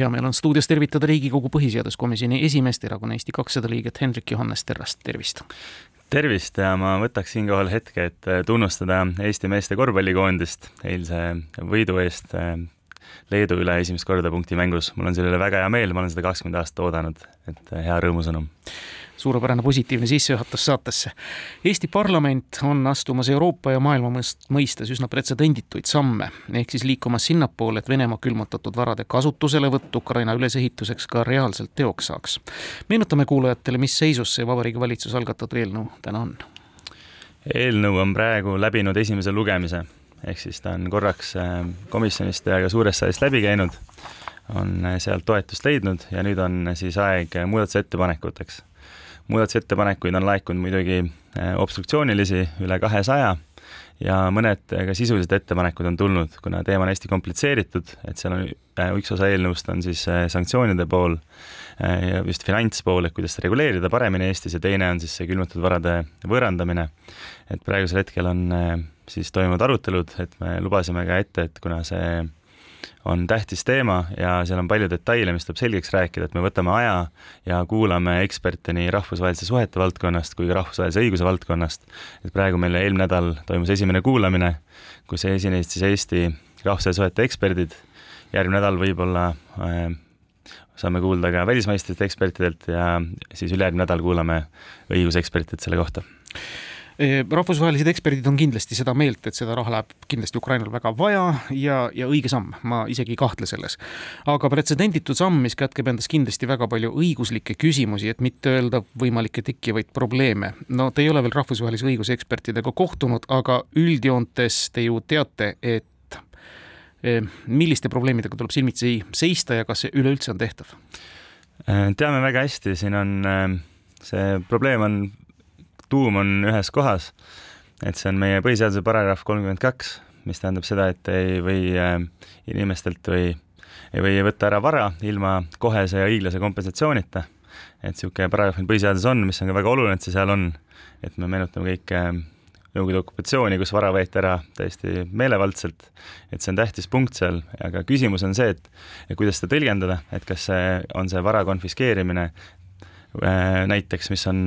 hea meel on stuudios tervitada Riigikogu põhiseaduskomisjoni esimeest, erakonna Eesti kakssada liiget Hendrik Johannes Terrast, tervist! tervist ja ma võtaks siinkohal hetke, et tunnustada Eesti meeste korvpallikoondist eilse võidu eest eh, Leedu üle esimest korda punktimängus. mul on selle üle väga hea meel, ma olen seda kakskümmend aastat oodanud, et hea rõõmusõnum suurepärane positiivne sissejuhatus saatesse. Eesti parlament on astumas Euroopa ja maailma mõistes üsna pretsedendituid samme, ehk siis liikumas sinnapoole, et Venemaa külmutatud varade kasutuselevõtt Ukraina ülesehituseks ka reaalselt teoks saaks. meenutame kuulajatele, mis seisus see Vabariigi Valitsuse algatatud eelnõu täna on? eelnõu on praegu läbinud esimese lugemise, ehk siis ta on korraks äh, komisjonist ja ka suurest saalist läbi käinud, on äh, sealt toetust leidnud ja nüüd on siis aeg muudatusettepanekuteks muudatusettepanekuid on laekunud muidugi äh, obstruktsioonilisi üle kahesaja ja mõned ka sisulised ettepanekud on tulnud, kuna teema on hästi komplitseeritud, et seal on äh, üks osa eelnõust on siis äh, sanktsioonide pool ja just finantspool, et kuidas seda reguleerida paremini Eestis ja teine on siis see külmutatud varade võõrandamine. et praegusel hetkel on siis toimuvad arutelud, et me lubasime ka ette, et kuna see on tähtis teema ja seal on palju detaile, mis tuleb selgeks rääkida, et me võtame aja ja kuulame eksperte nii rahvusvahelise suhete valdkonnast kui ka rahvusvahelise õiguse valdkonnast. et praegu meil eelmine nädal toimus esimene kuulamine, kus esinesid siis Eesti rahvusvahelise suhete eksperdid, järgmine nädal võib-olla äh, saame kuulda ka välismaistest ekspertidelt ja siis ülejärgmine nädal kuulame õigusekspertidelt selle kohta rahvusvahelised eksperdid on kindlasti seda meelt, et seda raha läheb kindlasti Ukrainal väga vaja ja, ja õige samm, ma isegi ei kahtle selles. aga pretsedenditud samm, mis kätkeb endas kindlasti väga palju õiguslikke küsimusi, et mitte öelda võimalikke tekkivaid probleeme. no te ei ole veel rahvusvahelise õiguse ekspertidega kohtunud, aga üldjoontes te ju teate, et milliste probleemidega tuleb silmitsi seista ja kas see üleüldse on tehtav? teame väga hästi, siin on see probleem on tuum on ühes kohas, et see on meie põhiseaduse paragrahv kolmkümmend kaks, mis tähendab seda, et ei või äh, inimestelt või ei või võtta ära vara ilma kohese ja õiglase kompensatsioonita. et niisugune paragrahv meil põhiseaduses on, mis on ka väga oluline, et see seal on. et me meenutame kõike äh, Nõukogude okupatsiooni, kus vara võeti ära täiesti meelevaldselt, et see on tähtis punkt seal, aga küsimus on see, et, kuidas seda tõlgendada, et kas see on see vara konfiskeerimine äh, näiteks, mis on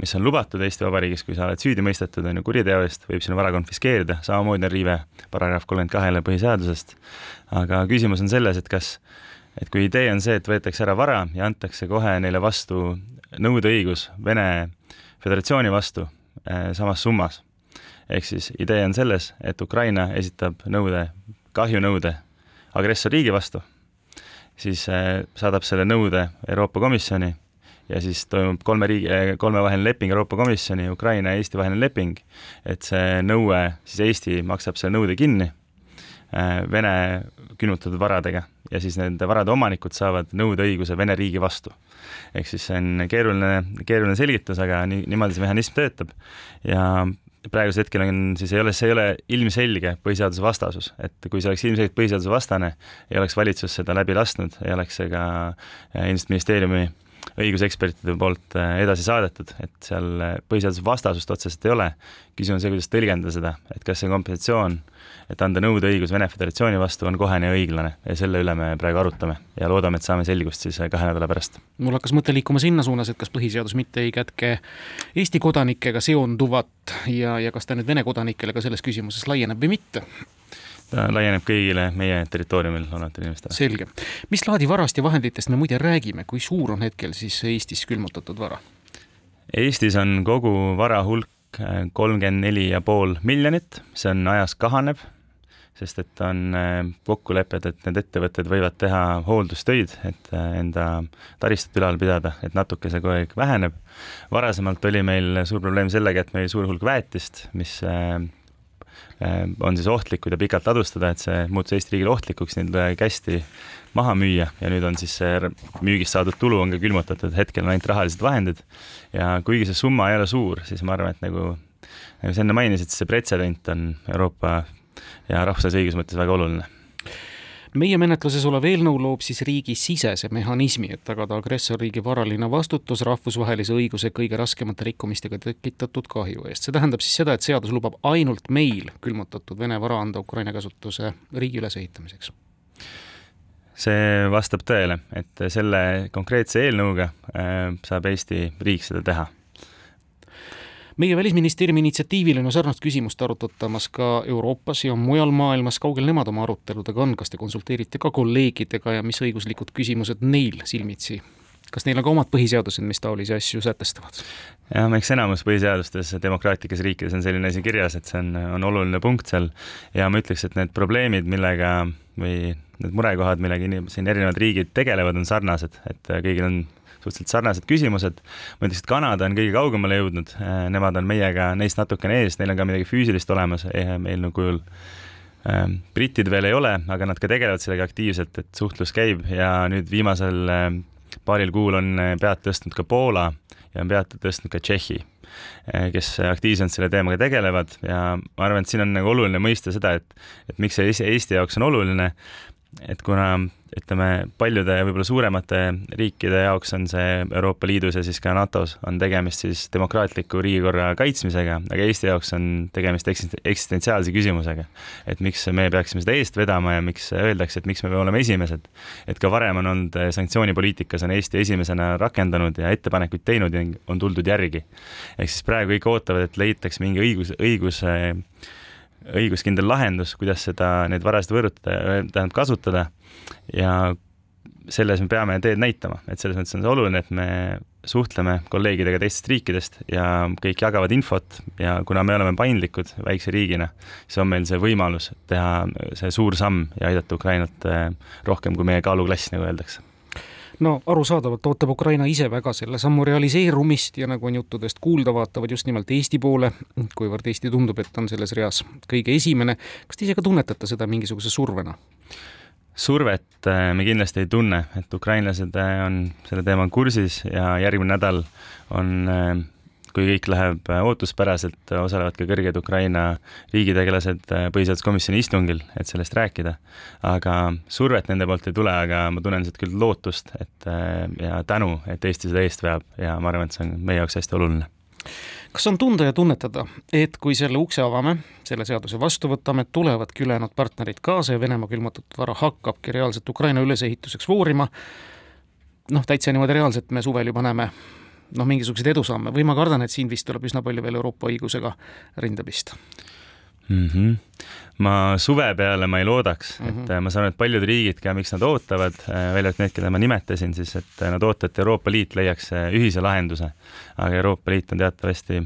mis on lubatud Eesti Vabariigis, kui sa oled süüdi mõistetud, on ju, kuriteo eest, võib sinu vara konfiskeerida, samamoodi on riive paragrahv kolmkümmend kahele põhiseadusest. aga küsimus on selles, et kas, et kui idee on see, et võetakse ära vara ja antakse kohe neile vastu nõudeõigus Vene Föderatsiooni vastu eh, samas summas, ehk siis idee on selles, et Ukraina esitab nõude, kahjunõude agressorriigi vastu, siis eh, saadab selle nõude Euroopa Komisjoni ja siis toimub kolme riigi, eh, kolmevaheline leping, Euroopa Komisjoni, Ukraina ja Eesti vaheline leping, et see nõue, siis Eesti maksab selle nõude kinni eh, Vene külmutatud varadega ja siis nende varade omanikud saavad nõudeõiguse Vene riigi vastu. ehk siis see on keeruline, keeruline selgitus, aga nii, niimoodi see mehhanism töötab ja praegusel hetkel on siis ei ole, see ei ole ilmselge põhiseaduse vastasus, et kui see oleks ilmselgelt põhiseaduse vastane, ei oleks valitsus seda läbi lasknud, ei oleks see ka eh, ilmselt ministeeriumi õigusekspertide poolt äh, edasi saadetud, et seal äh, põhiseaduse vastasust otseselt ei ole. küsimus on see, kuidas tõlgendada seda, et kas see kompensatsioon, et anda nõudeõigus Vene Föderatsiooni vastu, on kohene ja õiglane ja selle üle me praegu arutame ja loodame, et saame selgust siis äh, kahe nädala pärast. mul hakkas mõte liikuma sinna suunas, et kas põhiseadus mitte ei kätke Eesti kodanikega seonduvat ja, ja kas ta nüüd Vene kodanikele ka selles küsimuses laieneb või mitte ta laieneb kõigile meie territooriumil olevatele inimestele. selge. mis laadi varast ja vahenditest me muide räägime, kui suur on hetkel siis Eestis külmutatud vara? Eestis on kogu vara hulk äh, kolmkümmend neli ja pool miljonit, see on ajas kahaneb, sest et on äh, kokkulepped, et need ettevõtted võivad teha hooldustöid, et äh, enda taristut ülal pidada, et natuke see kogu aeg väheneb. varasemalt oli meil suur probleem sellega, et meil suur hulk väetist, mis Äh, on siis ohtlik, kui ta pikalt ladustada, et see muutus Eesti riigile ohtlikuks, neid kästi maha müüa ja nüüd on siis see müügist saadud tulu on ka külmutatud, hetkel on ainult rahalised vahendid. Ja kuigi see summa ei ole suur, siis ma arvan, et nagu, nagu sa enne mainisid, see pretsedent on Euroopa ja rahvusvahelise õiguse mõttes väga oluline meie menetluses olev eelnõu loob siis riigisisese mehhanismi, et tagada agressorriigi varaline vastutus rahvusvahelise õiguse kõige raskemate rikkumistega tekitatud kahju eest. see tähendab siis seda, et seadus lubab ainult meil külmutatud Vene vara anda Ukraina käsutuse riigi ülesehitamiseks see vastab tõele, et selle konkreetse eelnõuga saab Eesti riik seda teha meie Välisministeeriumi initsiatiivil on ju sarnast küsimust arutatamas ka Euroopas ja mujal maailmas, kaugel nemad oma aruteludega on, kas te konsulteerite ka kolleegidega ja mis õiguslikud küsimused neil silmitsi? Kas neil on ka omad põhiseadused, mis taolisi asju sätestavad? jah, eks enamus põhiseadustes demokraatlikes riikides on selline asi kirjas, et see on, on oluline punkt seal. Ja ma ütleks, et need probleemid, millega või need murekohad, millega siin erinevad riigid tegelevad, on sarnased, et kõigil on suhteliselt sarnased küsimused. ma ütleks, et Kanada on kõige kaugemale jõudnud, nemad on meiega neist natukene ees, neil on ka midagi füüsilist olemas eelnõu kujul. Britid veel ei ole, aga nad ka tegelevad sellega aktiivselt, et suhtlus käib. Ja nüüd viimasel paaril kuul on eh, pead tõstnud ka Poola ja on pead tõstnud ka Tšehhi, eh, kes aktiivselt selle teemaga tegelevad. Ja ma arvan, et siin on nagu oluline mõista seda, et, et miks see Eesti jaoks on oluline, et kuna ütleme, paljude võib-olla suuremate riikide jaoks on see Euroopa Liidus ja siis ka NATO-s on tegemist siis demokraatliku riigikorra kaitsmisega, aga Eesti jaoks on tegemist eksistentsiaalse küsimusega. et miks me peaksime seda eest vedama ja miks öeldakse, et miks me peame olema esimesed. et ka varem on olnud sanktsioonipoliitikas on Eesti esimesena rakendanud ja ettepanekuid teinud ja on tuldud järgi. ehk siis praegu kõik ootavad, et leitaks mingi õigus, õigus õiguskindel lahendus, kuidas seda, neid varasid võõrutada, tähendab kasutada. Ja selles me peame teed näitama, et selles mõttes on see oluline, et me suhtleme kolleegidega teistest riikidest ja kõik jagavad infot ja kuna me oleme paindlikud väikse riigina, siis on meil see võimalus teha see suur samm ja aidata Ukrainat eh, rohkem kui meie kaaluklass, nagu öeldakse no arusaadavalt ootab Ukraina ise väga selle sammu realiseerumist ja nagu on juttudest kuulda, vaatavad just nimelt Eesti poole, kuivõrd Eesti tundub, et on selles reas kõige esimene. kas te ise ka tunnetate seda mingisuguse survena? survet äh, me kindlasti ei tunne, et ukrainlased äh, on selle teemaga kursis ja järgmine nädal on äh, kui kõik läheb äh, ootuspäraselt, äh, osalevad ka kõrged Ukraina riigitegelased äh, põhiseaduskomisjoni istungil, et sellest rääkida. aga survet nende poolt ei tule, aga ma tunnen sealt küll lootust, et ja tänu, et Eesti seda eest veab ja ma arvan, et see on meie jaoks hästi oluline. Kas on tunda ja tunnetada, et kui selle ukse avame, selle seaduse vastu võtame, tulevadki ülejäänud partnerid kaasa ja Venemaa külmutatud vara hakkabki reaalselt Ukraina ülesehituseks voorima, noh, täitsa niimoodi reaalselt me suvel juba näeme noh, mingisuguseid edusamme või ma kardan, et siin vist tuleb üsna palju veel Euroopa õigusega rinda pista mm. -hmm. ma suve peale ma ei loodaks mm, -hmm. et mhm. ma saan aru, et paljud riigid ka, miks nad ootavad, äh, välja arvatud need, keda ma nimetasin, siis et nad ootavad, et Euroopa Liit leiaks äh, ühise lahenduse. aga Euroopa Liit on teatavasti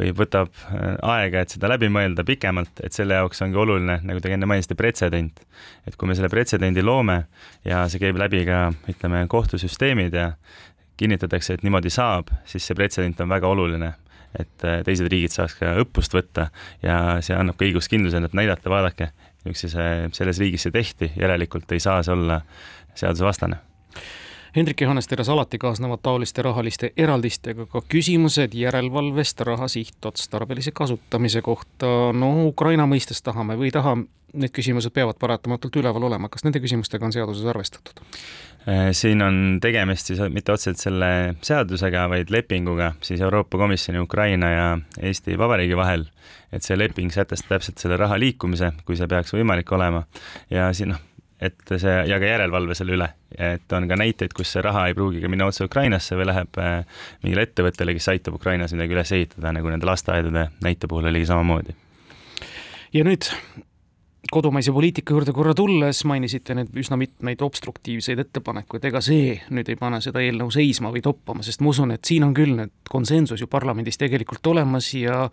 või võtab äh, aega, et seda läbi mõelda pikemalt, et selle jaoks ongi oluline, nagu te enne mainisite, pretsedent. et kui me selle pretsedendi loome ja see käib läbi ka, ütleme, kohtusüsteemid ja kinnitatakse, et niimoodi saab, siis see pretsedent on väga oluline, et äh, teised riigid saaks ka õppust võtta ja see annab ka õiguskindluse, et näidata, vaadake, niisuguse, selles riigis see tehti, järelikult ei saa see olla seadusevastane Hendrik Johannes Teres, alati kaasnevad taoliste rahaliste eraldistega ka küsimused järelevalvest raha sihtotstarbelise kasutamise kohta. no Ukraina mõistes tahame või ei taha, need küsimused peavad paratamatult üleval olema, kas nende küsimustega on seaduses arvestatud? Äh, siin on tegemist siis mitte otseselt selle seadusega, vaid lepinguga siis Euroopa Komisjoni, Ukraina ja Eesti Vabariigi vahel. et see leping sätestab täpselt selle raha liikumise, kui see peaks võimalik olema ja siin noh et see ja ka järelevalve selle üle, et on ka näiteid, kus see raha ei pruugi ka minna otse Ukrainasse või läheb äh, mingile ettevõttele, kes aitab Ukrainas midagi üles ehitada, nagu nende lasteaedade näite puhul oligi samamoodi. ja nüüd kodumaise poliitika juurde korra tulles mainisite nüüd üsna mitmeid obstruktiivseid ettepanekuid, ega see nüüd ei pane seda eelnõu seisma või toppama, sest ma usun, et siin on küll nüüd konsensus ju parlamendis tegelikult olemas ja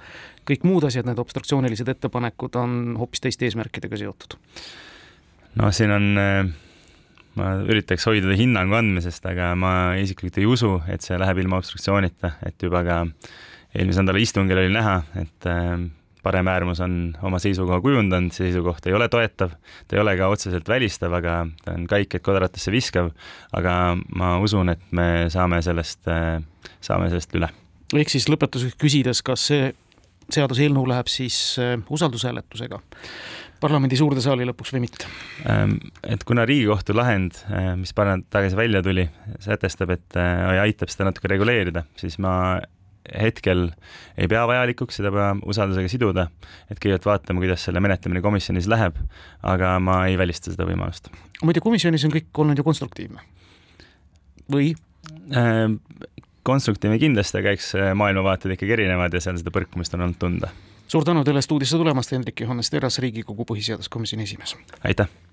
kõik muud asjad, need obstruktsioonilised ettepanekud on hoopis teiste eesmärkidega seotud no siin on, äh, ma üritaks hoiduda hinnangu andmisest, aga ma isiklikult ei usu, et see läheb ilma obstruktsioonita, et juba ka eelmise nädala istungil oli näha, et äh, paremäärmus on oma seisukoha kujundanud, see seisukoht ei ole toetav, ta ei ole ka otseselt välistav, aga ta on kaikaid kodratesse viskav, aga ma usun, et me saame sellest, äh, saame sellest üle. ehk siis lõpetuseks küsides, kas see seaduseelnõu läheb siis usaldushääletusega parlamendi suurde saali lõpuks või mitte? Ähm, et kuna Riigikohtu lahend, äh, mis paar nädalat tagasi välja tuli, sätestab, et äh, aitab seda natuke reguleerida, siis ma hetkel ei pea vajalikuks seda usaldusega siduda, et kõigepealt vaatame, kuidas selle menetlemine komisjonis läheb, aga ma ei välista seda võimalust. muide, komisjonis on kõik olnud ju konstruktiivne või? Äh, konstruktiivne kindlasti, aga eks äh, maailmavaated ikkagi erinevad ja seal seda põrkumist on olnud tunda. Suur tänu teile stuudiosse tulemast, Hendrik Johannes Terras, Riigikogu põhiseaduskomisjoni esimees! aitäh!